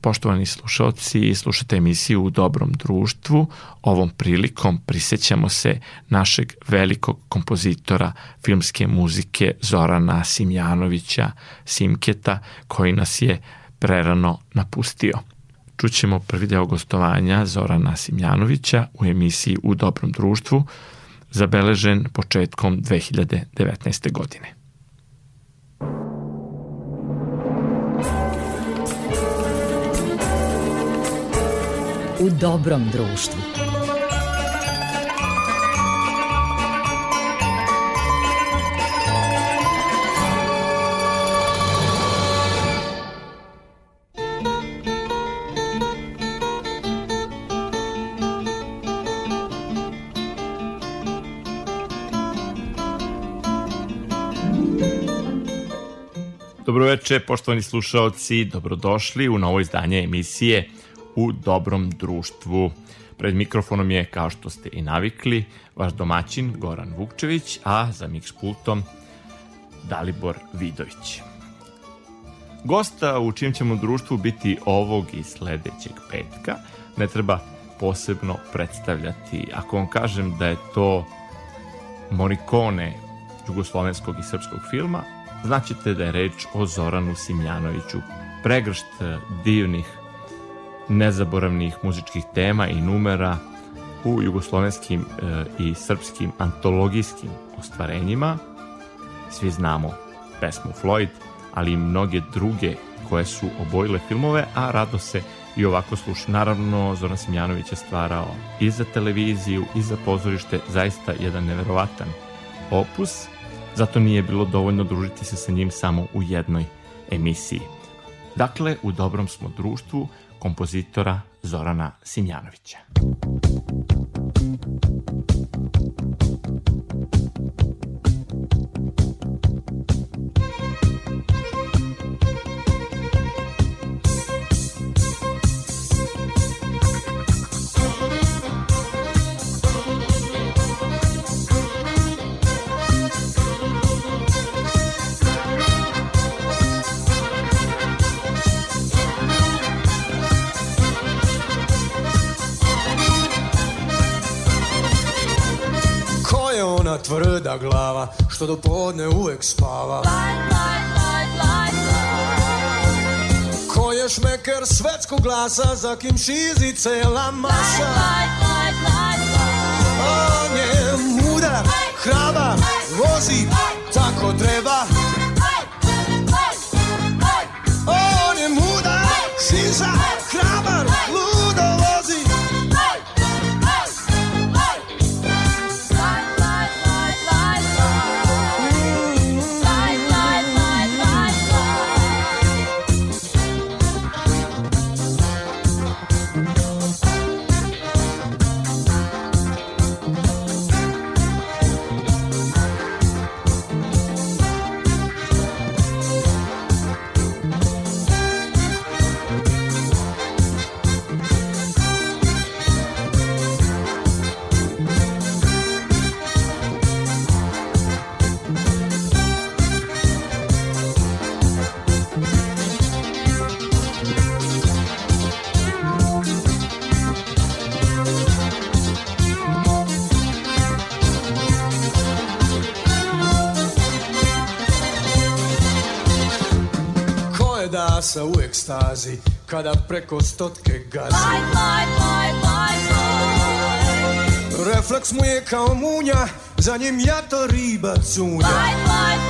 Poštovani slušalci, slušate emisiju u dobrom društvu. Ovom prilikom prisećamo se našeg velikog kompozitora filmske muzike Zorana Simjanovića, Simketa, koji nas je prerano napustio. Čućemo prvi deo gostovanja Zorana Simjanovića u emisiji U dobrom društvu, zabeležen početkom 2019. godine. U dobrom društvu. Dobroveče, poštovani slušaoci, dobrodošli u novo izdanje emisije U dobrom društvu. Pred mikrofonom je, kao što ste i navikli, vaš domaćin Goran Vukčević, a za mix pultom Dalibor Vidović. Gosta u čijem ćemo društvu biti ovog i sledećeg petka ne treba posebno predstavljati. Ako vam kažem da je to Morikone jugoslovenskog i srpskog filma, znaćete da je reč o Zoranu Simjanoviću. Pregršt divnih, nezaboravnih muzičkih tema i numera u jugoslovenskim e, i srpskim antologijskim ostvarenjima. Svi znamo pesmu Floyd, ali i mnoge druge koje su obojile filmove, a rado se i ovako sluša. Naravno, Zoran Simjanović je stvarao i za televiziju i za pozorište zaista jedan neverovatan opus zato nije bilo dovoljno družiti se sa njim samo u jednoj emisiji. Dakle, u dobrom smo društvu kompozitora Zorana Simjanovića. Glava Što do podne uvek spava. Ko je šmeker svetskog glasa Za kim šizi cela masa On je mudar, hrabar, vozi Tako treba glasa u ekstazi Kada preko stotke gazi Light, light, light, light, light. Refleks mu je kao munja Za njim jato riba cunja Light, light,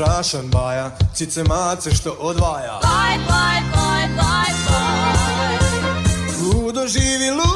strašan baja Cice mace što odvaja Fight, fight, fight, fight, fight. Ludo živi, ludo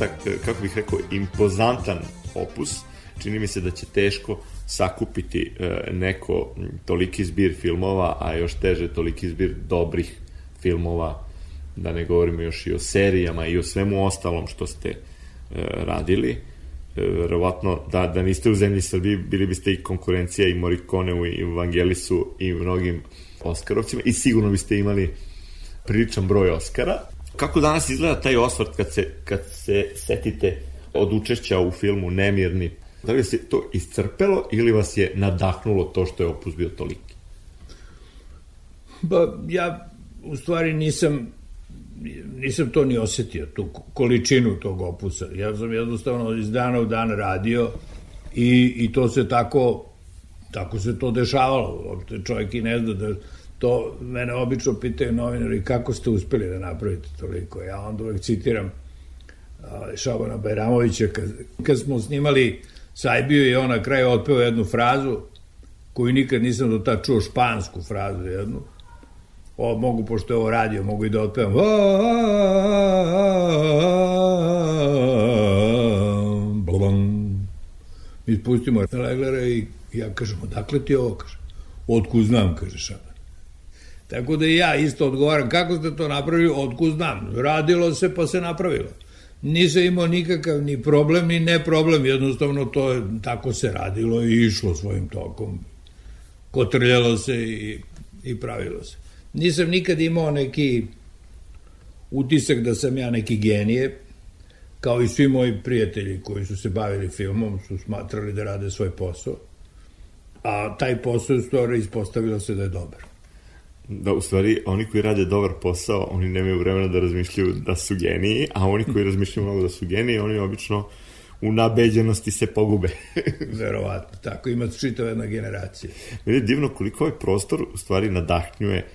E, zaista, k- kako bih rekao, impozantan opus. Čini mi se da će teško sakupiti e, neko toliki zbir filmova, a još teže toliki zbir dobrih filmova, da ne govorimo još i o serijama i o svemu ostalom što ste e, radili. E, verovatno, da, da niste u zemlji Srbiji, bili biste i konkurencija i Morikoneu i Vangelisu i mnogim Oskarovcima i sigurno biste imali priličan broj Oscara. Kako danas izgleda taj osvrt kad se, kad se setite od učešća u filmu Nemirni? Da li je to iscrpelo ili vas je nadahnulo to što je opus bio toliki? Ba, ja u stvari nisam nisam to ni osetio, tu količinu tog opusa. Ja sam jednostavno iz dana u dan radio i, i to se tako tako se to dešavalo. Čovjek i ne zna da to mene obično pitaju novinari kako ste uspeli da napravite toliko. Ja onda uvek citiram Šabana Bajramovića kad, kad smo snimali Sajbiju i on na kraju otpeo jednu frazu koju nikad nisam do tad čuo špansku frazu jednu o, mogu, pošto je ovo radio, mogu i da otpevam. Mi spustimo Leglera i ja kažem, odakle ti ovo, kaže. Otku znam, kaže Šaban. Tako da i ja isto odgovaram, kako ste to napravili, otku znam. Radilo se pa se napravilo. Nisam imao nikakav ni problem, ni ne problem, jednostavno to je, tako se radilo i išlo svojim tokom. Kotrljalo se i, i pravilo se. Nisam nikad imao neki utisak da sam ja neki genije, kao i svi moji prijatelji koji su se bavili filmom, su smatrali da rade svoj posao, a taj posao u stvari ispostavilo se da je dobar. Da, u stvari, oni koji rade dobar posao, oni nemaju vremena da razmišljaju da su geniji, a oni koji razmišljaju mnogo da su geniji, oni obično u nabeđenosti se pogube. Verovatno, tako ima čitava jedna generacija. Meni je divno koliko ovaj prostor u stvari nadahnjuje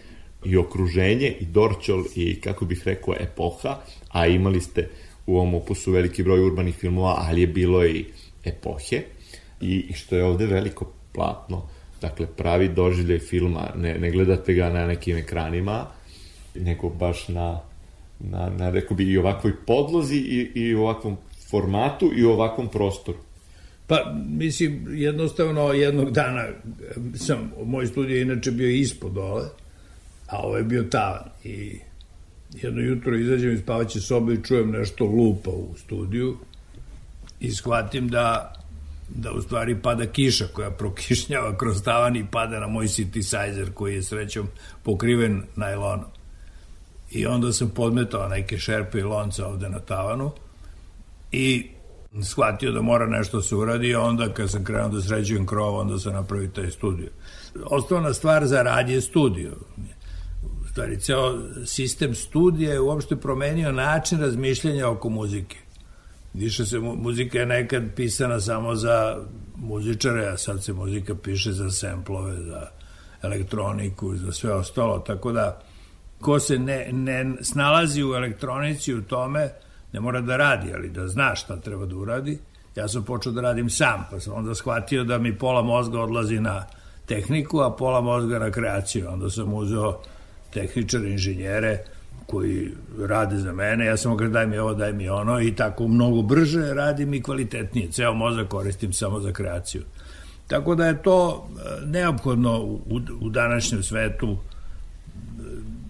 i okruženje, i Dorčol, i kako bih rekao, epoha, a imali ste u ovom opusu veliki broj urbanih filmova, ali je bilo i epohe, i, i što je ovde veliko platno, dakle pravi doživljaj filma, ne, ne gledate ga na nekim ekranima, nego baš na, na, na rekao bi, i ovakvoj podlozi i, i ovakvom formatu i u ovakvom prostoru. Pa, mislim, jednostavno jednog dana sam, moj studij je inače bio ispod dole, a ovo je bio tavan i jedno jutro izađem iz spavaće sobe i čujem nešto lupa u studiju i shvatim da da u stvari pada kiša koja prokišnjava kroz tavan i pada na moj synthesizer koji je srećom pokriven najlonom. I onda sam podmetao neke šerpe i lonca ovde na tavanu i shvatio da mora nešto se uradi, a onda kad sam krenuo da sređujem krov, onda sam napravio taj studio. Osnovna stvar za rad je studio. U stvari, ceo sistem studija je uopšte promenio način razmišljanja oko muzike. Više se, mu- muzika je nekad pisana samo za muzičare, a sad se muzika piše za semplove, za elektroniku, za sve ostalo, tako da ko se ne, ne snalazi u elektronici u tome, ne mora da radi, ali da zna šta treba da uradi. Ja sam počeo da radim sam, pa sam onda shvatio da mi pola mozga odlazi na tehniku, a pola mozga na kreaciju. Onda sam uzeo tehničare, inženjere koji rade za mene, ja samo kažem daj mi ovo, daj mi ono i tako mnogo brže radim i kvalitetnije. Ceo mozak koristim samo za kreaciju. Tako da je to e, neophodno u, u današnjem svetu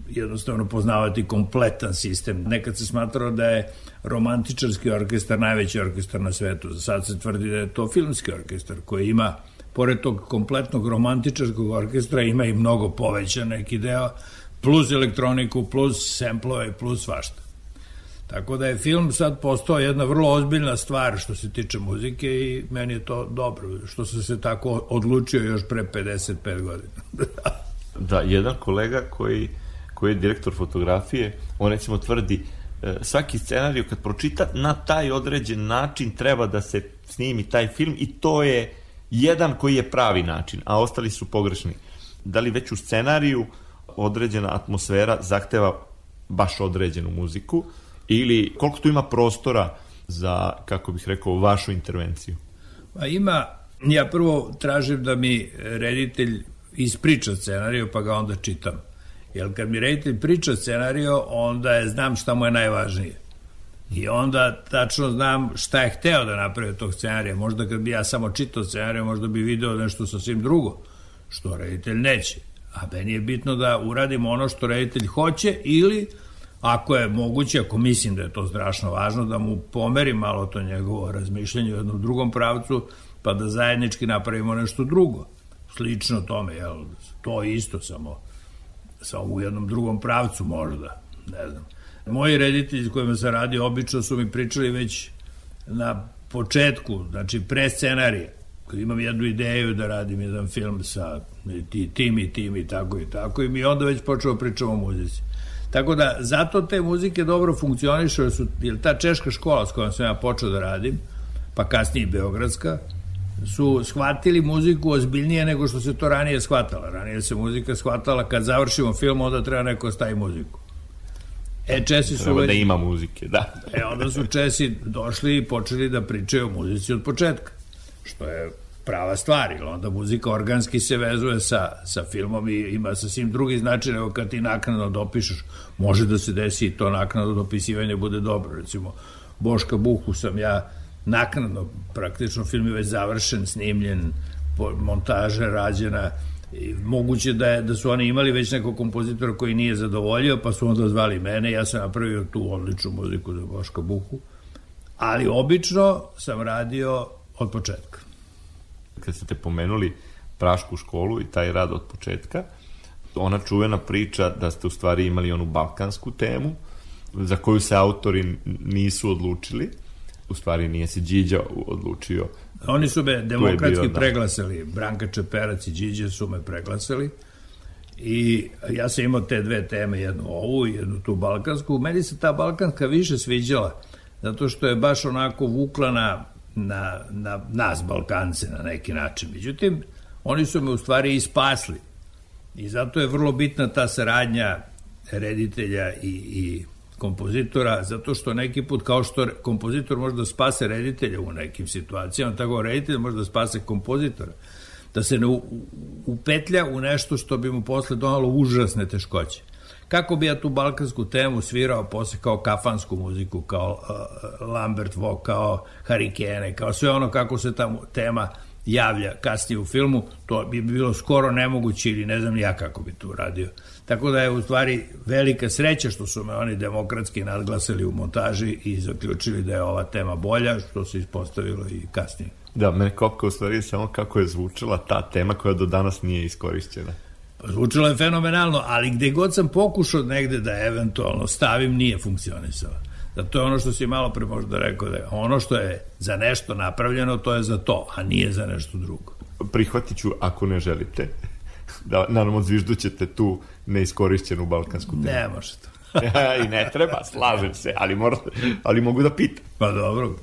jednostavno poznavati kompletan sistem. Nekad se smatrao da je romantičarski orkestar najveći orkestar na svetu. Sad se tvrdi da je to filmski orkestar koji ima, pored tog kompletnog romantičarskog orkestra, ima i mnogo povećan neki deo, plus elektroniku, plus semplove, plus svašta. Tako da je film sad postao jedna vrlo ozbiljna stvar što se tiče muzike i meni je to dobro, što sam se tako odlučio još pre 55 godina. da, jedan kolega koji koji je direktor fotografije, on recimo tvrdi e, svaki scenariju kad pročita na taj određen način treba da se snimi taj film i to je jedan koji je pravi način, a ostali su pogrešni. Da li već u scenariju određena atmosfera zahteva baš određenu muziku ili koliko tu ima prostora za, kako bih rekao, vašu intervenciju? Pa ima, ja prvo tražim da mi reditelj ispriča scenariju pa ga onda čitam Jer kad mi reditelj priča scenario, onda je, znam šta mu je najvažnije. I onda tačno znam šta je hteo da napravi tog scenarija. Možda kad bi ja samo čitao scenariju, možda bi video nešto sasvim drugo, što reditelj neće. A meni je bitno da uradim ono što reditelj hoće ili ako je moguće, ako mislim da je to strašno važno, da mu pomerim malo to njegovo razmišljanje u jednom drugom pravcu, pa da zajednički napravimo nešto drugo. Slično tome, jel? To isto samo samo u jednom drugom pravcu možda, ne znam. Moji reditelji s kojima sam radio obično su mi pričali već na početku, znači pre scenarije, kad imam jednu ideju da radim jedan film sa tim i tim i tako i tako i mi onda već počeo pričamo o muzici. Tako da, zato te muzike dobro funkcionišu, jer, su, jer ta češka škola s kojom sam ja počeo da radim, pa kasnije i Beogradska, su shvatili muziku ozbiljnije nego što se to ranije shvatala. Ranije se muzika shvatala kad završimo film, onda treba neko stavi muziku. E, Česi su Treba već... da ima muzike, da. E, onda su Česi došli i počeli da pričaju o muzici od početka, što je prava stvar, ili onda muzika organski se vezuje sa, sa filmom i ima sasvim drugi značaj nego kad ti naknadno dopišeš, može da se desi i to naknadno dopisivanje bude dobro, recimo Boška Buhu sam ja naknadno, praktično film je već završen, snimljen, montaža rađena, I moguće da, je, da su oni imali već nekog kompozitora koji nije zadovoljio, pa su onda zvali mene, ja sam napravio tu odličnu muziku za Boška Buhu, ali obično sam radio od početka. Kad ste te pomenuli Prašku školu i taj rad od početka, ona čuvena priča da ste u stvari imali onu balkansku temu, za koju se autori nisu odlučili, u stvari nije se Điđa odlučio. Oni su me demokratski bio, da. preglasali, Branka Čeperac i Điđa su me preglasali i ja sam imao te dve teme, jednu ovu i jednu tu balkansku. Meni se ta balkanska više sviđala, zato što je baš onako vukla na, na, na nas Balkance na neki način. Međutim, oni su me u stvari i spasli. I zato je vrlo bitna ta saradnja reditelja i, i kompozitora, zato što neki put kao što kompozitor može da spase reditelja u nekim situacijama, tako reditelj može da spase kompozitora, da se ne upetlja u nešto što bi mu posle donalo užasne teškoće. Kako bi ja tu balkansku temu svirao posle kao kafansku muziku, kao uh, Lambert Vog, kao Harikene, kao sve ono kako se ta tema javlja kasnije u filmu, to bi bilo skoro nemoguće ili ne znam ja kako bi to uradio. Tako da je u stvari velika sreća što su me oni demokratski nadglasili u montaži i zaključili da je ova tema bolja, što se ispostavilo i kasnije. Da, mene kopka u stvari samo kako je zvučila ta tema koja do danas nije iskorišćena. Zvučilo je fenomenalno, ali gde god sam pokušao negde da eventualno stavim, nije funkcionisalo. Da to je ono što si malo pre možda rekao, da ono što je za nešto napravljeno, to je za to, a nije za nešto drugo. Prihvatit ću ako ne želite. Da, naravno, zviždućete tu neiskorišćenu balkansku temu. Ne može to. I ne treba, slažem se, ali, mora, ali mogu da pitam. Pa dobro.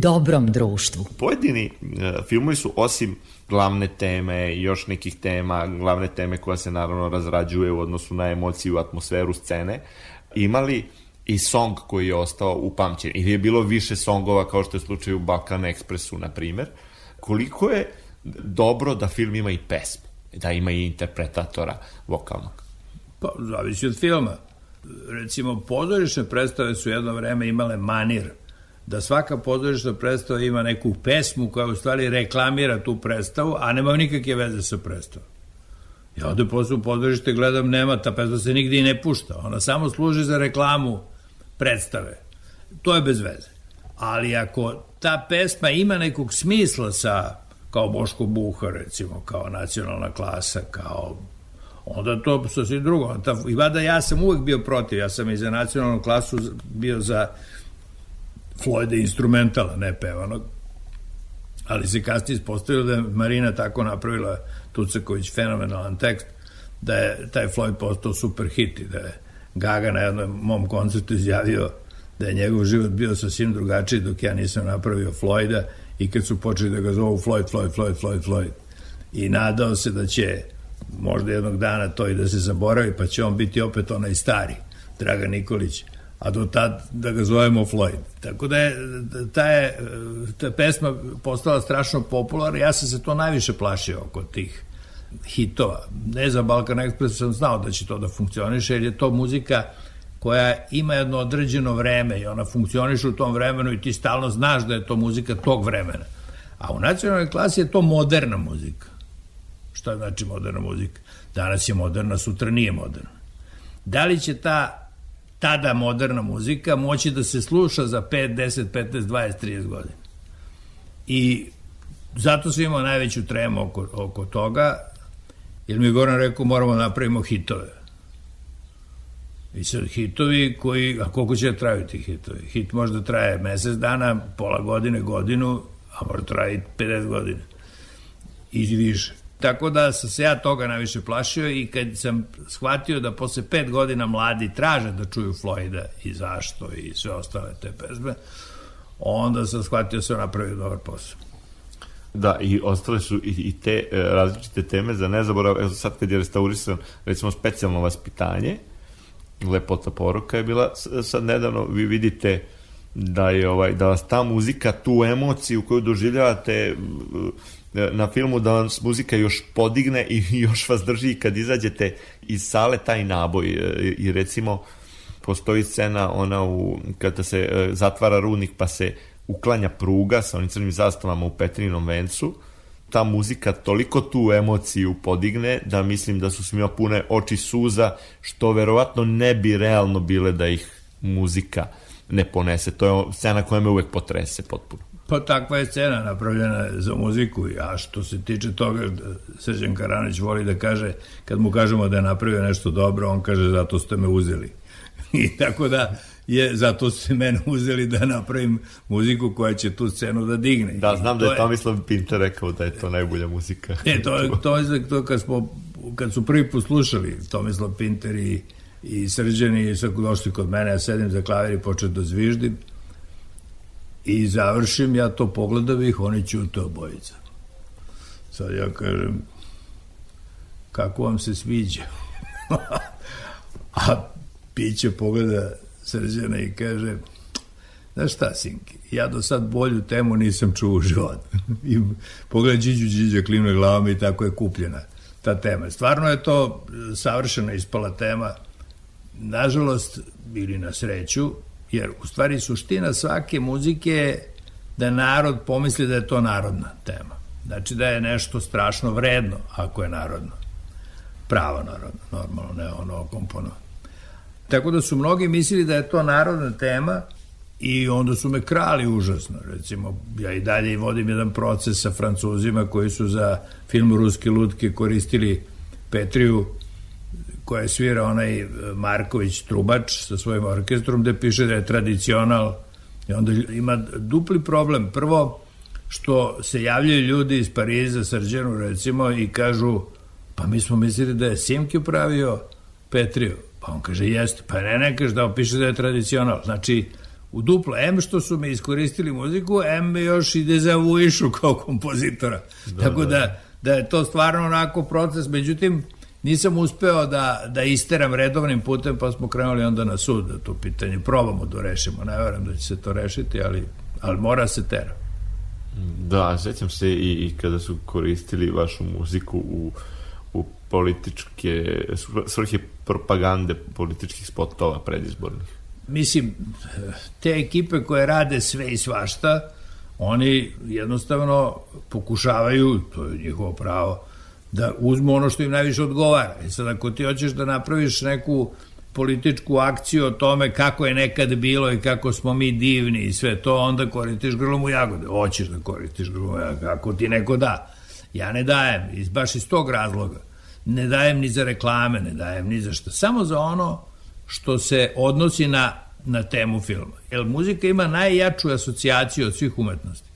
Dobrom društvu. Pojedini e, filmovi su osim glavne teme i još nekih tema, glavne teme koja se naravno razrađuje u odnosu na emociju, atmosferu scene, imali i song koji je ostao u pamćenju. Ili je bilo više songova kao što je slučaj u Balkan Expressu, na primer. Koliko je dobro da film ima i pesmu, da ima i interpretatora vokalnog? Pa, zavisi od filma. Recimo, pozorišne predstave su jedno vreme imale manir da svaka pozorišna predstava ima neku pesmu koja u stvari reklamira tu predstavu, a nema nikakve veze sa predstavom. Ja ovde posle u pozorište gledam, nema, ta pesma se nigde i ne pušta. Ona samo služi za reklamu predstave. To je bez veze. Ali ako ta pesma ima nekog smisla sa, kao Boško Buha, recimo, kao nacionalna klasa, kao onda to sasvim drugo. Ta, I vada ja sam uvek bio protiv, ja sam i za nacionalnu klasu bio za Floyda instrumentala, ne pevanog, ali se kasnije ispostavilo da je Marina tako napravila Tucaković fenomenalan tekst da je taj Floyd postao super hit i da je Gaga na jednom mom koncertu izjavio da je njegov život bio sasvim drugačiji dok ja nisam napravio Floyda i kad su počeli da ga zovu Floyd, Floyd, Floyd, Floyd, Floyd. I nadao se da će možda jednog dana to i da se zaboravi, pa će on biti opet onaj stari, Draga Nikolić, a do tad da ga zovemo Floyd. Tako da je ta, je, ta pesma postala strašno popularna, ja sam se to najviše plašio oko tih hitova. Ne za Balkan Express sam znao da će to da funkcioniše, jer je to muzika koja ima jedno određeno vreme i ona funkcioniše u tom vremenu i ti stalno znaš da je to muzika tog vremena. A u nacionalnoj klasi je to moderna muzika. Šta znači moderna muzika? Danas je moderna, sutra nije moderna. Da li će ta tada moderna muzika moći da se sluša za 5, 10, 15, 20, 30 godina. I zato sam imao najveću tremu oko, oko toga, jer mi je Goran rekao moramo da napravimo hitove. I sad hitovi koji, a koliko će da traju ti hitovi? Hit možda traje mesec dana, pola godine, godinu, a možda traje 50 godina. I više. Tako da sam se ja toga najviše plašio i kad sam shvatio da posle pet godina mladi traže da čuju Floyda i zašto i sve ostale te pesme, onda sam shvatio da sam napravio dobar posao. Da, i ostale su i, i te e, različite teme za nezaborav. Evo sad kad je restaurisan, recimo, specijalno vaspitanje, lepota poruka je bila, sad nedavno vi vidite da je ovaj da vas ta muzika tu emociju koju doživljavate na filmu da vam muzika još podigne i još vas drži kad izađete iz sale taj naboj e, i recimo postoji scena ona u, kada se e, zatvara rudnik pa se uklanja pruga sa onim crnim zastavama u Petrinom vencu ta muzika toliko tu emociju podigne da mislim da su svima pune oči suza što verovatno ne bi realno bile da ih muzika ne ponese. To je scena koja me uvek potrese potpuno. Pa takva je scena napravljena za muziku, a što se tiče toga, Srđan Karanić voli da kaže, kad mu kažemo da je napravio nešto dobro, on kaže zato ste me uzeli. I tako da je, zato ste mene uzeli da napravim muziku koja će tu scenu da digne. Da, znam da je Tomislav Pinter rekao da je to najbolja muzika. Ne, to, to, je to kad, smo, kad su prvi poslušali Tomislav Pinter i, i Srđan i sad došli kod mene, ja sedim za klavir i počet da zviždim, I završim, ja to pogledam ih, oni ćute obojica. Sad ja kažem, kako vam se sviđa? A Piće pogleda srđana i kaže, znaš šta, Sinki, ja do sad bolju temu nisam čuo u život. I pogleda Điđu Điđa klimne glavom i tako je kupljena ta tema. Stvarno je to savršeno ispala tema. Nažalost, ili na sreću, Jer u stvari suština svake muzike je da narod pomisli da je to narodna tema. Znači da je nešto strašno vredno ako je narodno. Pravo narodno, normalno, ne ono kompono. Tako da su mnogi mislili da je to narodna tema i onda su me krali užasno. Recimo, ja i dalje vodim jedan proces sa francuzima koji su za film Ruske lutke koristili Petriju koja svira onaj e, Marković Trubač sa svojim orkestrom gde piše da je tradicional i onda ima dupli problem. Prvo, što se javljaju ljudi iz Pariza, Srđanu recimo i kažu pa mi smo mislili da je Simke pravio Petriju. Pa on kaže jeste, pa ne ne kaže da opiše da je tradicional. Znači, u duplo. M što su me iskoristili muziku, M me još i dezavuišu kao kompozitora. Da, Tako da, da je to stvarno onako proces. Međutim, nisam uspeo da, da isteram redovnim putem, pa smo krenuli onda na sud da to pitanje probamo da rešimo. Ne verujem da će se to rešiti, ali, ali mora se tera. Da, sećam se i, i kada su koristili vašu muziku u, u političke svrhe propagande političkih spotova predizbornih. Mislim, te ekipe koje rade sve i svašta, oni jednostavno pokušavaju, to je njihovo pravo, da uzmu ono što im najviše odgovara. I sad ako ti hoćeš da napraviš neku političku akciju o tome kako je nekad bilo i kako smo mi divni i sve to, onda koristiš grlom u jagode. Hoćeš da koristiš grlom u jagode, ako ti neko da. Ja ne dajem, iz, baš iz tog razloga. Ne dajem ni za reklame, ne dajem ni za što. Samo za ono što se odnosi na, na temu filma. Jer muzika ima najjaču asocijaciju od svih umetnosti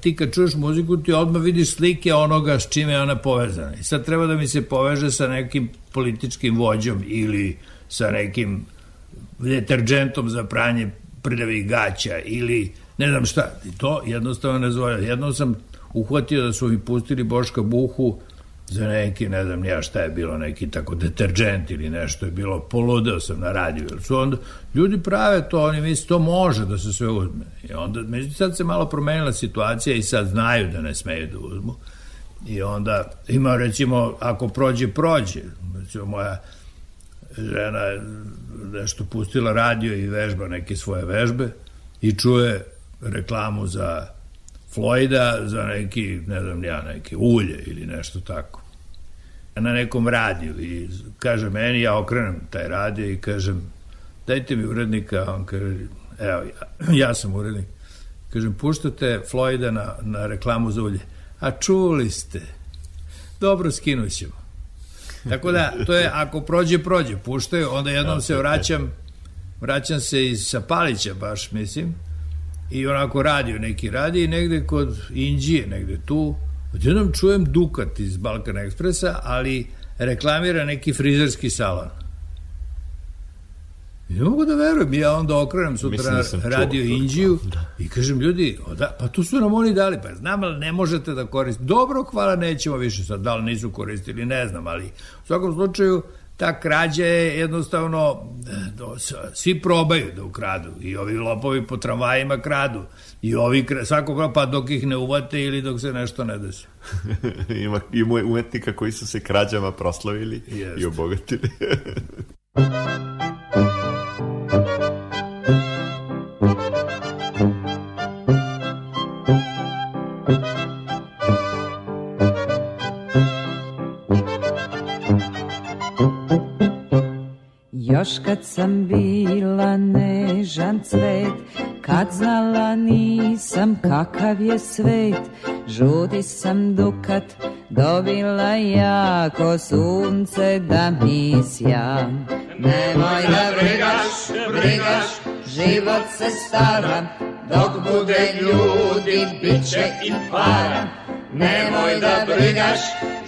ti kad čuješ muziku ti odmah vidiš slike onoga s čime je ona povezana. I sad treba da mi se poveže sa nekim političkim vođom ili sa nekim deterđentom za pranje prljavih gaća ili ne znam šta. I to jednostavno ne zove. Jednom sam uhvatio da su mi pustili Boška Buhu za neki, ne znam ja šta je bilo, neki tako deterđent ili nešto je bilo, poludeo sam na radiju, jer su onda, ljudi prave to, oni misle, to može da se sve uzme. I onda, međutim, sad se malo promenila situacija i sad znaju da ne smeju da uzmu. I onda ima, recimo, ako prođe, prođe. Recimo, moja žena je nešto pustila radio i vežba neke svoje vežbe i čuje reklamu za Floyda za neki, ne znam ja, neke ulje ili nešto tako. Na nekom radiju i kaže meni, ja okrenem taj radio i kažem, dajte mi urednika, on kaže, evo, ja, ja sam urednik. Kažem, puštate Floyda na, na reklamu za ulje. A čuli ste. Dobro, skinut ćemo. Tako da, to je, ako prođe, prođe. Puštaju, onda jednom se vraćam, vraćam se iz Sapalića baš, mislim, i onako radio neki radi negde kod Inđije, negde tu. Odjednom čujem Dukat iz Balkan Ekspresa, ali reklamira neki frizerski salon. I ne mogu da verujem, ja onda okrenem sutra da radio čuo, Inđiju da. i kažem ljudi, o da, pa tu su nam oni dali, pa znam, ali ne možete da koristite. Dobro, hvala, nećemo više sad, da li nisu koristili, ne znam, ali u svakom slučaju ta krađa je jednostavno, e, svi probaju da ukradu i ovi lopovi po tramvajima kradu i ovi svako pa dok ih ne uvate ili dok se nešto ne desi. ima, ima umetnika koji su se krađama proslavili Jest. i obogatili. Još kad sam bila nežan cvet, kad znala nisam kakav je svet, žudi sam dukat, dobila jako sunce da mi sja. Nemoj da brigaš, brigaš, život se stara, dok bude ljudi, bit će i para. Nemoj da brigaš,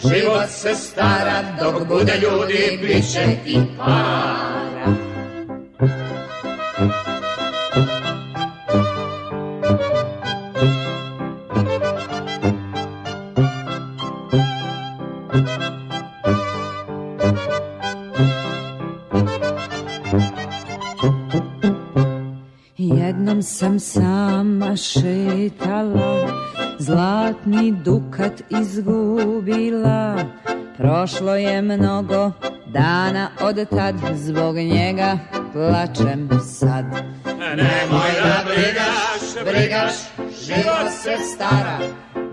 život se stara, dok bude ljudi, bit će i para. Sam sama šetala, zlatni dukat izgubila, prošlo je mnogo dana od tad, zbog njega plačem sad. Nemoj da brigaš, brigaš, život se stara,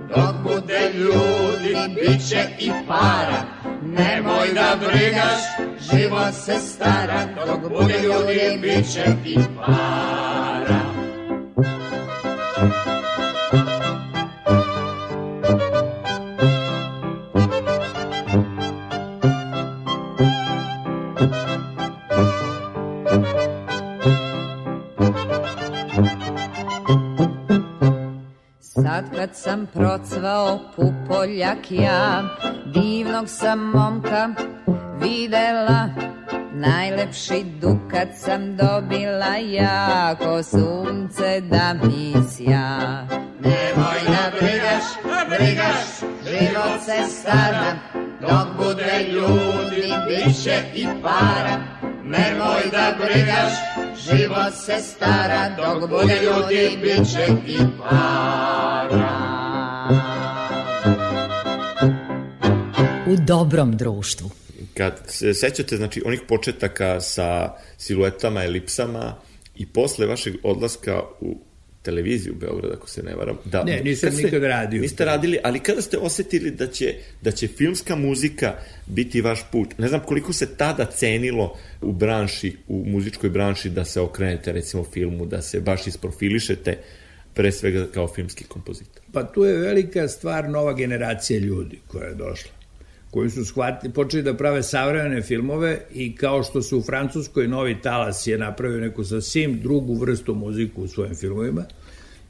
dok bude ljudi, bit će i para. Nemoj da brigaš, život se stara, dok bude ljudi, bit će i para. Kad sam procvao pupoljak ja, divnog sam momka videla, Najlepši dukat sam dobila ja, ko sunce da mi sja. Nemoj da brigaš, brigaš, život se stara, dok bude ljudi, bit će i para. Nemoj da brigaš, život se stara, dok bude ljudi, bit će i para. U dobrom društvu. Kad se sećate, znači, onih početaka sa siluetama, elipsama i posle vašeg odlaska u televiziju u Beograd, ako se ne varam. Da, Ne, nisam ste- nikad radio. Niste radili, ali kada ste osetili da će, da će filmska muzika biti vaš put? Ne znam koliko se tada cenilo u branši, u muzičkoj branši da se okrenete recimo filmu, da se baš isprofilišete pre svega kao filmski kompozitor. Pa tu je velika stvar nova generacija ljudi koja je došla koji su shvatili, počeli da prave savremene filmove i kao što su u Francuskoj Novi talas je napravio neku sasvim drugu vrstu muziku u svojim filmovima,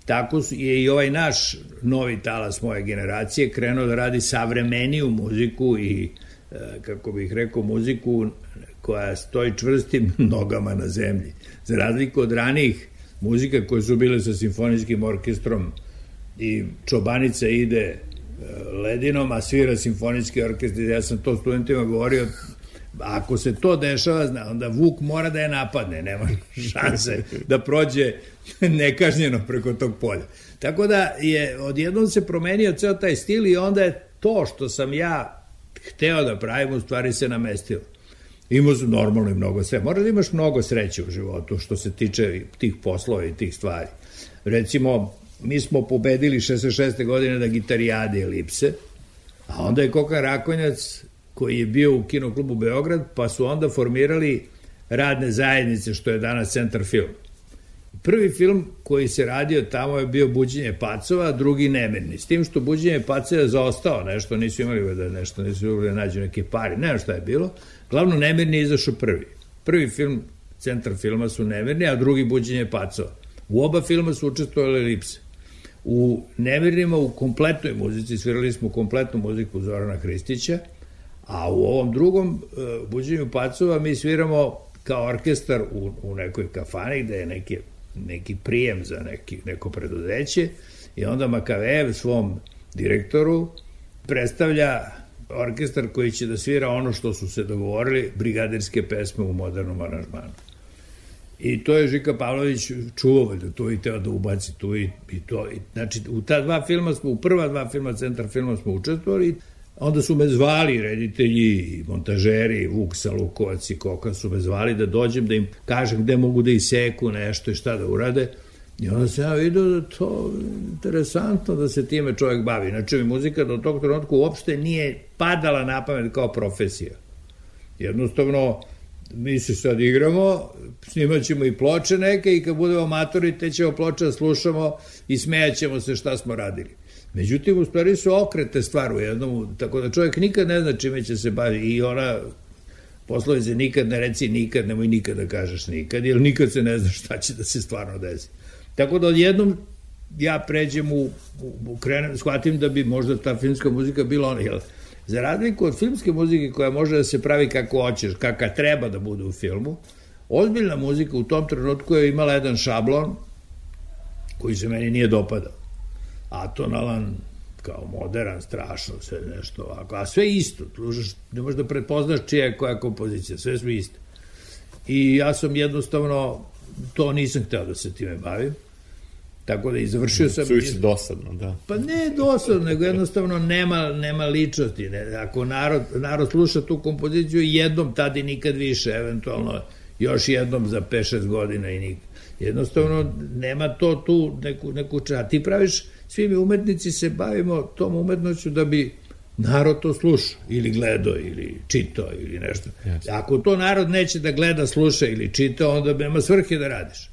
tako su- je i ovaj naš novi talas moje generacije krenuo da radi savremeniju muziku i, e, kako bih rekao, muziku koja stoji čvrstim nogama na zemlji. Za razliku od ranijih muzika koje su bile sa simfonijskim orkestrom i Čobanica ide ledinom, a svira simfonijski orkestar. Ja sam to studentima govorio, ako se to dešava, zna, onda Vuk mora da je napadne, nema šanse da prođe nekažnjeno preko tog polja. Tako da je odjednom se promenio ceo taj stil i onda je to što sam ja hteo da pravim, u stvari se namestilo. Imao sam normalno i mnogo sve. Moraš da imaš mnogo sreće u životu što se tiče tih poslova i tih stvari. Recimo, mi smo pobedili 66. godine na gitarijade elipse, a onda je Koka Rakonjac, koji je bio u kinoklubu Beograd, pa su onda formirali radne zajednice, što je danas Centar film. Prvi film koji se radio tamo je bio Buđenje pacova, a drugi Nemirni. S tim što Buđenje pacova je zaostao nešto, nisu imali da nešto, nisu imali da nađu neke pari, ne znam šta je bilo. Glavno Nemirni je izašao prvi. Prvi film Centar filma su Nemirni, a drugi Buđenje pacova. U oba filma su učestvovali elipse. U Nemirnima u kompletnoj muzici svirali smo kompletnu muziku Zorana Hristića, a u ovom drugom uh, Buđenju pacova mi sviramo kao orkestar u, u nekoj kafani gde je neki, neki prijem za neki, neko preduzeće i onda Makavejev svom direktoru predstavlja orkestar koji će da svira ono što su se dogovorili, brigadirske pesme u modernom aranžmanu. I to je Žika Pavlović čuvao, valjda to i teo da ubaci tu i, i to. I, znači, u ta dva filma smo, u prva dva filma, centar filma smo učestvovali, onda su me zvali reditelji montažeri, Vuk Salukovac i Koka su me zvali da dođem, da im kažem gde mogu da iseku nešto i šta da urade. I onda sam ja vidio da to interesantno da se time čovjek bavi. Znači mi muzika do tog trenutka uopšte nije padala na pamet kao profesija. Jednostavno, mi se sad igramo, snimat ćemo i ploče neke i kad budemo matori, te ćemo ploče da slušamo i smejaćemo se šta smo radili. Međutim, u stvari su okrete stvar u jednom, tako da čovjek nikad ne zna čime će se baviti i ona poslovice nikad ne reci nikad, nemoj nikad da kažeš nikad, jer nikad se ne zna šta će da se stvarno desi. Tako da odjednom ja pređem u, u, u krenem, shvatim da bi možda ta filmska muzika bila ona, jel, za razliku od filmske muzike koja može da se pravi kako hoćeš, kakva treba da bude u filmu, ozbiljna muzika u tom trenutku je imala jedan šablon koji se meni nije dopadao. Atonalan, kao modern, strašno, sve nešto ovako, a sve isto, možeš, ne možeš da prepoznaš čija je koja kompozicija, sve su iste. I ja sam jednostavno, to nisam hteo da se time bavim, tako da i završio sam... Suviše dosadno, da. Pa ne dosadno, nego jednostavno nema, nema ličnosti. Ne. Ako narod, narod sluša tu kompoziciju jednom, tad i nikad više, eventualno još jednom za 5-6 godina i nikad. Jednostavno nema to tu neku, neku ča. Ti praviš, svi mi umetnici se bavimo tom umetnoću da bi narod to slušao ili gledao ili čitao ili nešto. Jasno. Ako to narod neće da gleda, sluša ili čita, onda nema svrhe da radiš.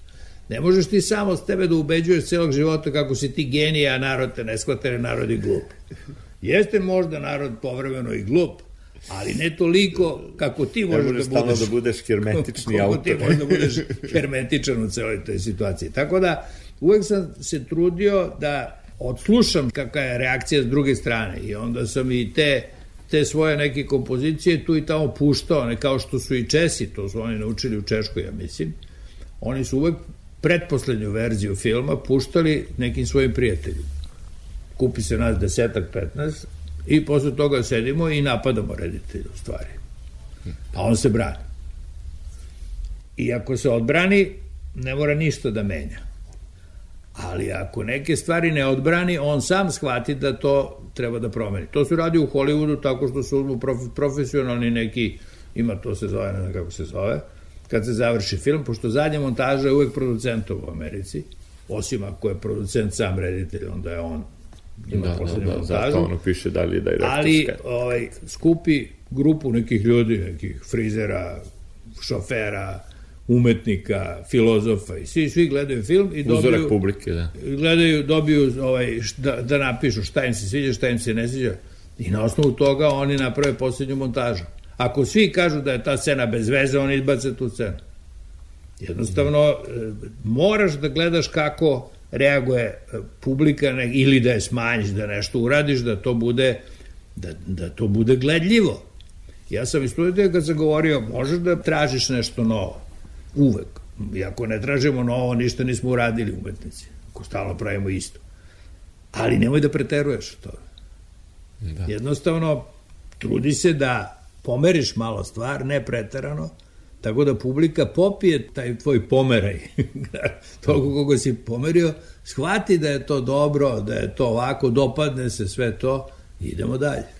Ne možeš ti samo s tebe da ubeđuješ celog života kako si ti genija, a narod te ne shvata jer narod je glup. Jeste možda narod povremeno i glup, ali ne toliko kako ti Ne možeš možeš da budeš, da budeš hermetični kako autor. ti možeš da budeš hermetičan u celoj toj situaciji. Tako da uvek sam se trudio da odslušam kakva je reakcija s druge strane i onda sam i te te svoje neke kompozicije tu i tamo puštao, ne kao što su i Česi, to su oni naučili u Češkoj, ja mislim. Oni su uvek pretposlednju verziju filma puštali nekim svojim prijateljima. Kupi se nas desetak, 15 i posle toga sedimo i napadamo reditelja u stvari. Pa on se brani. I ako se odbrani, ne mora ništa da menja. Ali ako neke stvari ne odbrani, on sam shvati da to treba da promeni. To se radi u Hollywoodu tako što su profesionalni neki, ima to se zove, ne znam kako se zove, kad se završi film, pošto zadnja montaža je uvek producentov u Americi, osim ako je producent sam reditelj, onda je on ima Da, da, poslednju da, montažu. zato ono piše da li da je ali ovaj, skupi grupu nekih ljudi, nekih frizera, šofera, umetnika, filozofa i svi, svi gledaju film i Uzorak dobiju, publike, da. gledaju, dobiju ovaj, da, da napišu šta im se sviđa, šta im se ne sviđa i na osnovu toga oni naprave poslednju montažu. Ako svi kažu da je ta scena bez veze, oni izbace tu scenu. Jednostavno, e, moraš da gledaš kako reaguje e, publika ili da je smanjiš, da nešto uradiš, da to bude da, da to bude gledljivo. Ja sam iz studija kad sam govorio, možeš da tražiš nešto novo. Uvek. I ako ne tražimo novo, ništa nismo uradili umetnici. Ako stalno pravimo isto. Ali nemoj da preteruješ to. Da. Jednostavno, trudi se da pomeriš malo stvar, ne preterano, tako da publika popije taj tvoj pomeraj, toliko koga si pomerio, shvati da je to dobro, da je to ovako, dopadne se sve to, idemo dalje.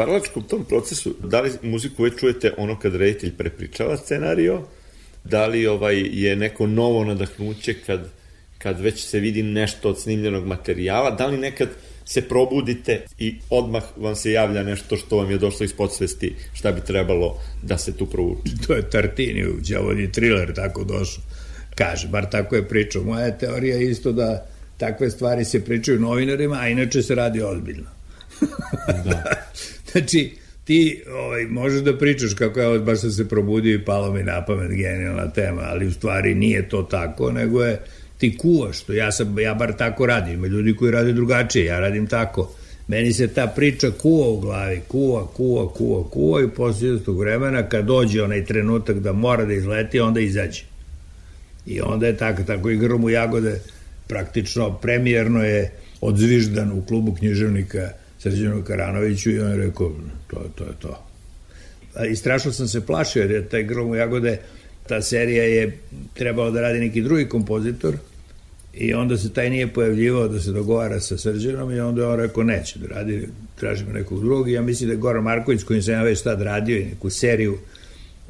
Stvaralačkom tom procesu, da li muziku već čujete ono kad reditelj prepričava scenario, da li ovaj je neko novo nadahnuće kad, kad već se vidi nešto od snimljenog materijala, da li nekad se probudite i odmah vam se javlja nešto što vam je došlo iz podsvesti, šta bi trebalo da se tu provuče. To je Tartini u Đavolji thriller tako došao. Kaže, bar tako je pričao. Moja teorija je isto da takve stvari se pričaju novinarima, a inače se radi ozbiljno. Da. znači, ti ovaj, možeš da pričaš kako je baš sam se probudio i palo mi na pamet genijalna tema, ali u stvari nije to tako, nego je ti kuvaš, to ja, sam, ja bar tako radim, ima ljudi koji rade drugačije, ja radim tako. Meni se ta priča kuva u glavi, kuva, kuva, kuva, kuva i posle tog vremena kad dođe onaj trenutak da mora da izleti, onda izađe. I onda je tako, tako i Grmu Jagode praktično premijerno je odzviždan u klubu književnika Srđanu Karanoviću i on je rekao, to, to je to. I strašno sam se plašio jer je taj Gromu Jagode, ta serija je trebao da radi neki drugi kompozitor i onda se taj nije pojavljivao da se dogovara sa Srđanom i onda je on rekao neće da radi, tražimo nekog drugog. I ja mislim da je Goran Marković kojim sam ja već tad radio i neku seriju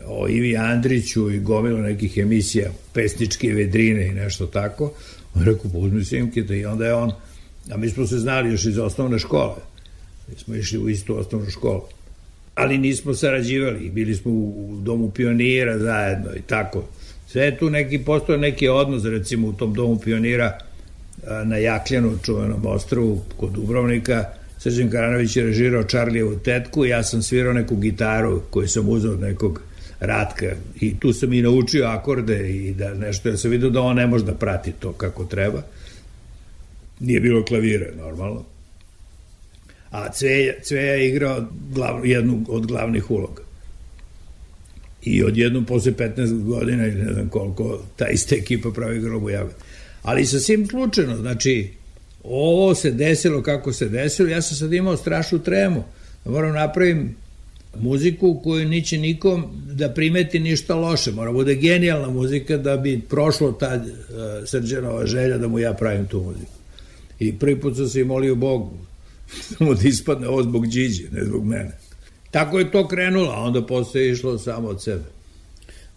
o Ivi Andriću i gomilu nekih emisija, pesničke vedrine i nešto tako, on je rekao, pa uzmi Simkita i onda je on, a mi smo se znali još iz osnovne škole, mi smo išli u istu osnovnu školu, ali nismo sarađivali, bili smo u, domu pionira zajedno i tako. Sve je tu neki, postoje neki odnos, recimo u tom domu pionira na Jakljanu, čuvenom ostrovu kod Dubrovnika, Srđan Karanović je režirao Čarlijevu tetku, ja sam svirao neku gitaru koju sam uzao od nekog Ratka i tu sam i naučio akorde i da nešto, ja sam vidio da on ne može da prati to kako treba. Nije bilo klavire, normalno. A Cveja, Cveja je igrao glav, jednu od glavnih uloga. I odjednom posle 15 godina ili ne znam koliko ta ista ekipa pravi grobu jagod. Ali sasvim slučajno, znači ovo se desilo kako se desilo, ja sam sad imao strašnu tremu. Moram napravim muziku koju niće nikom da primeti ništa loše. Mora bude genijalna muzika da bi prošlo ta uh, srđanova želja da mu ja pravim tu muziku. I prvi put sam se molio Bogu samo da ispadne ovo zbog Điđe, ne zbog mene. Tako je to krenulo, a onda posle je išlo samo od sebe.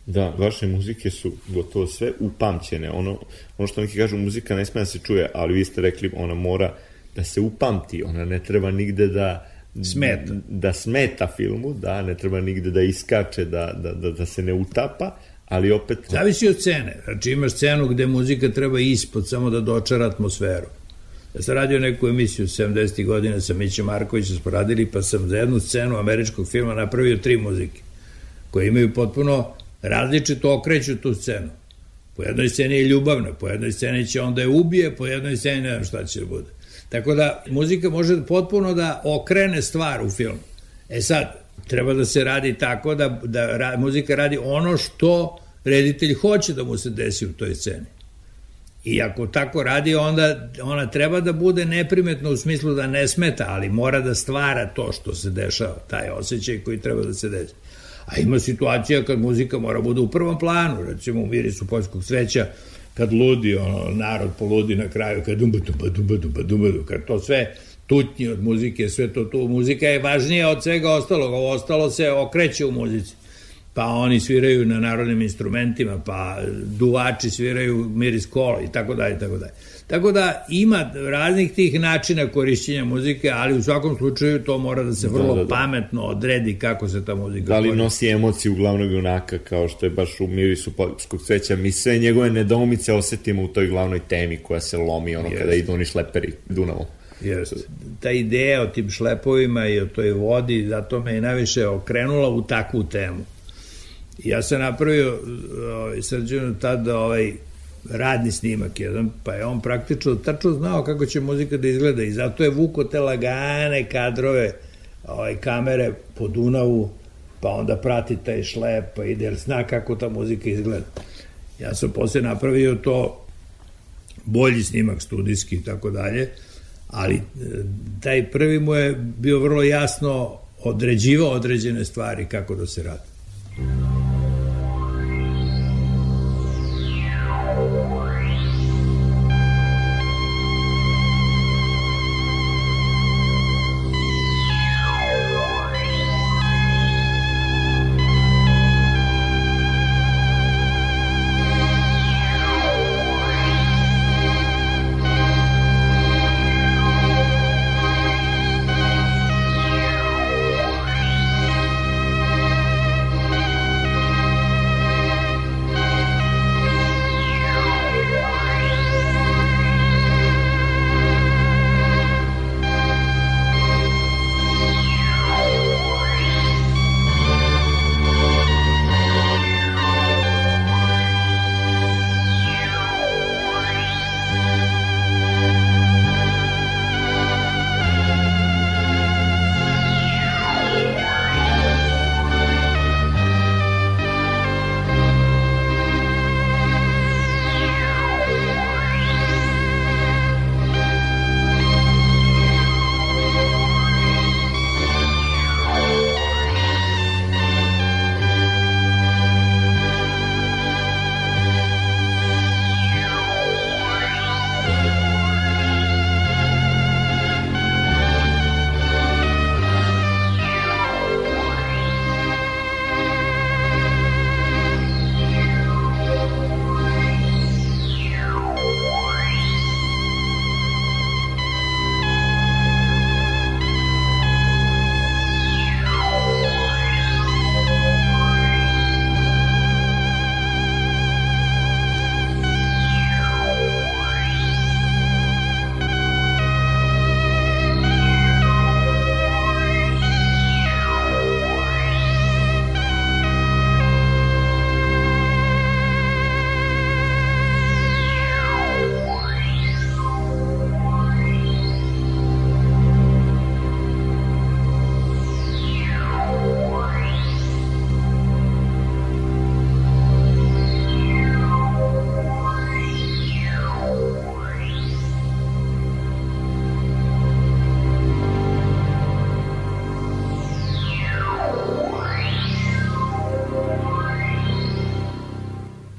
Da, vaše muzike su gotovo sve upamćene. Ono, ono što neki kažu, muzika ne sme da se čuje, ali vi ste rekli, ona mora da se upamti, ona ne treba nigde da Smeta. da smeta filmu, da, ne treba nigde da iskače, da, da, da, da se ne utapa, ali opet... Zavisi od scene. Znači imaš scenu gde muzika treba ispod, samo da dočara atmosferu. Ja sam radio neku emisiju 70. godina sa Mićem Markovićem smo radili, pa sam za jednu scenu američkog filma napravio tri muzike, koje imaju potpuno različito okreću tu scenu. Po jednoj sceni je ljubavna, po jednoj sceni će onda je ubije, po jednoj sceni ne znam šta će da bude. Tako da muzika može potpuno da okrene stvar u filmu. E sad, treba da se radi tako da, da ra, muzika radi ono što reditelj hoće da mu se desi u toj sceni. I ako tako radi, onda ona treba da bude neprimetna u smislu da ne smeta, ali mora da stvara to što se dešava, taj osjećaj koji treba da se desi. A ima situacija kad muzika mora bude u prvom planu, recimo u Mirisu poljskog sveća, kad ludi, ono, narod poludi na kraju, kad dumba, dumba, dumba, dumba, dumba, kad to sve tutnji od muzike, sve to tu, muzika je važnija od svega ostalog, ovo ostalo se okreće u muzici pa oni sviraju na narodnim instrumentima, pa duvači sviraju miris kola i tako dalje, tako dalje. Tako da ima raznih tih načina korišćenja muzike, ali u svakom slučaju to mora da se vrlo da, da, da. pametno odredi kako se ta muzika Da li koristi. nosi emociju glavnog junaka, kao što je baš u mirisu poljskog cveća, mi sve njegove nedoumice osetimo u toj glavnoj temi koja se lomi, ono Jest. kada idu oni šleperi Dunavom. Jeste. Ta ideja o tim šlepovima i o toj vodi, zato me je najviše okrenula u takvu temu. Ja sam napravio ovaj, srđanu tada ovaj radni snimak jedan, pa je on praktično tačno znao kako će muzika da izgleda i zato je vuko te lagane kadrove ovaj, kamere po Dunavu, pa onda prati taj šlep, pa ide, jer zna kako ta muzika izgleda. Ja sam posle napravio to bolji snimak studijski i tako dalje, ali e, taj prvi mu je bio vrlo jasno određivao određene stvari kako da se radi.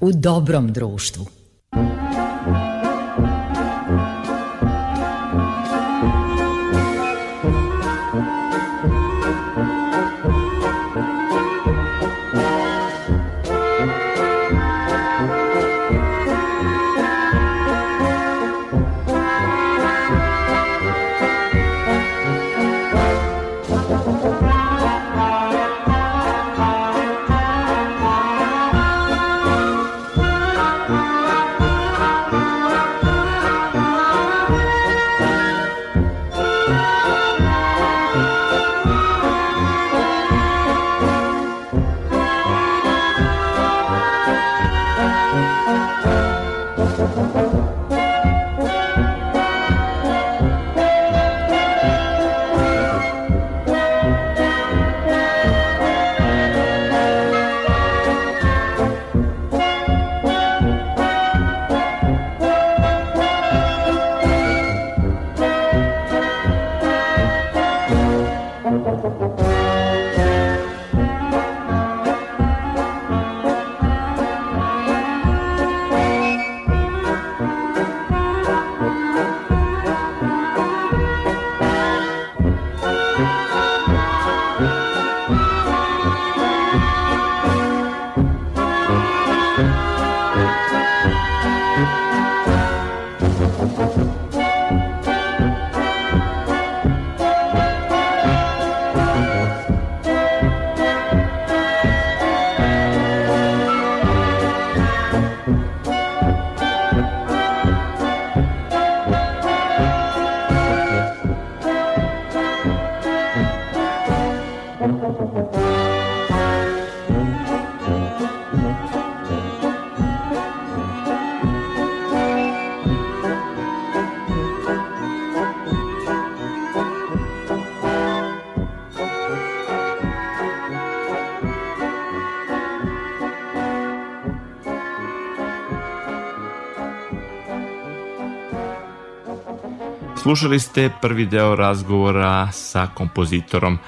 U dobrom društvu. Slušali ste prvi deo razgovora sa kompozitorom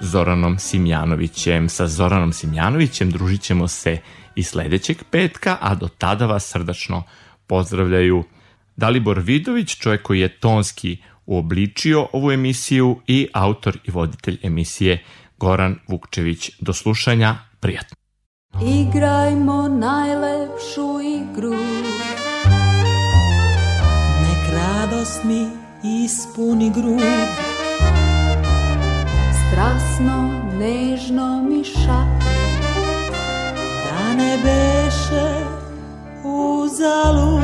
Zoranom Simjanovićem. Sa Zoranom Simjanovićem družit ćemo se i sledećeg petka, a do tada vas srdačno pozdravljaju Dalibor Vidović, čovjek koji je tonski uobličio ovu emisiju i autor i voditelj emisije Goran Vukčević. Do slušanja, prijatno. Igrajmo najlepšu igru Nek radost mi ispuni grud Strasno, nežno mi šapne Da ne beše uzalud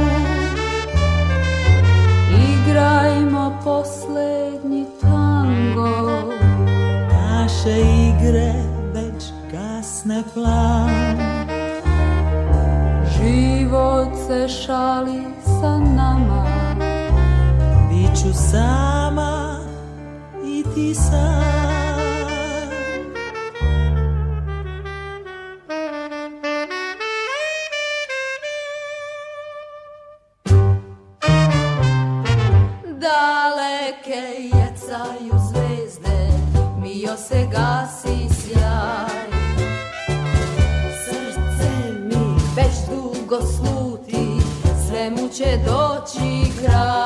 Igrajmo poslednji tango Naše igre već gasne plan. Život se šali sa nama Biću sama i ti sam Daleke jecaju zvezde, mio se gasi sjaj. Srce mi već dugo sluti, svemu će doći kraj.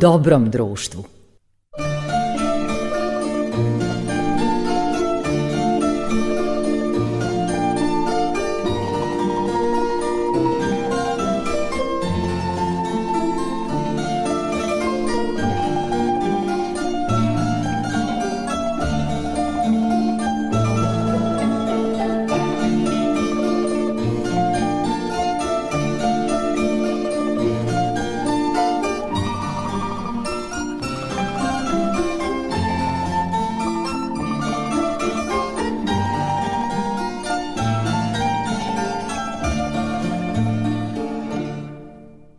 Dobrom društvu.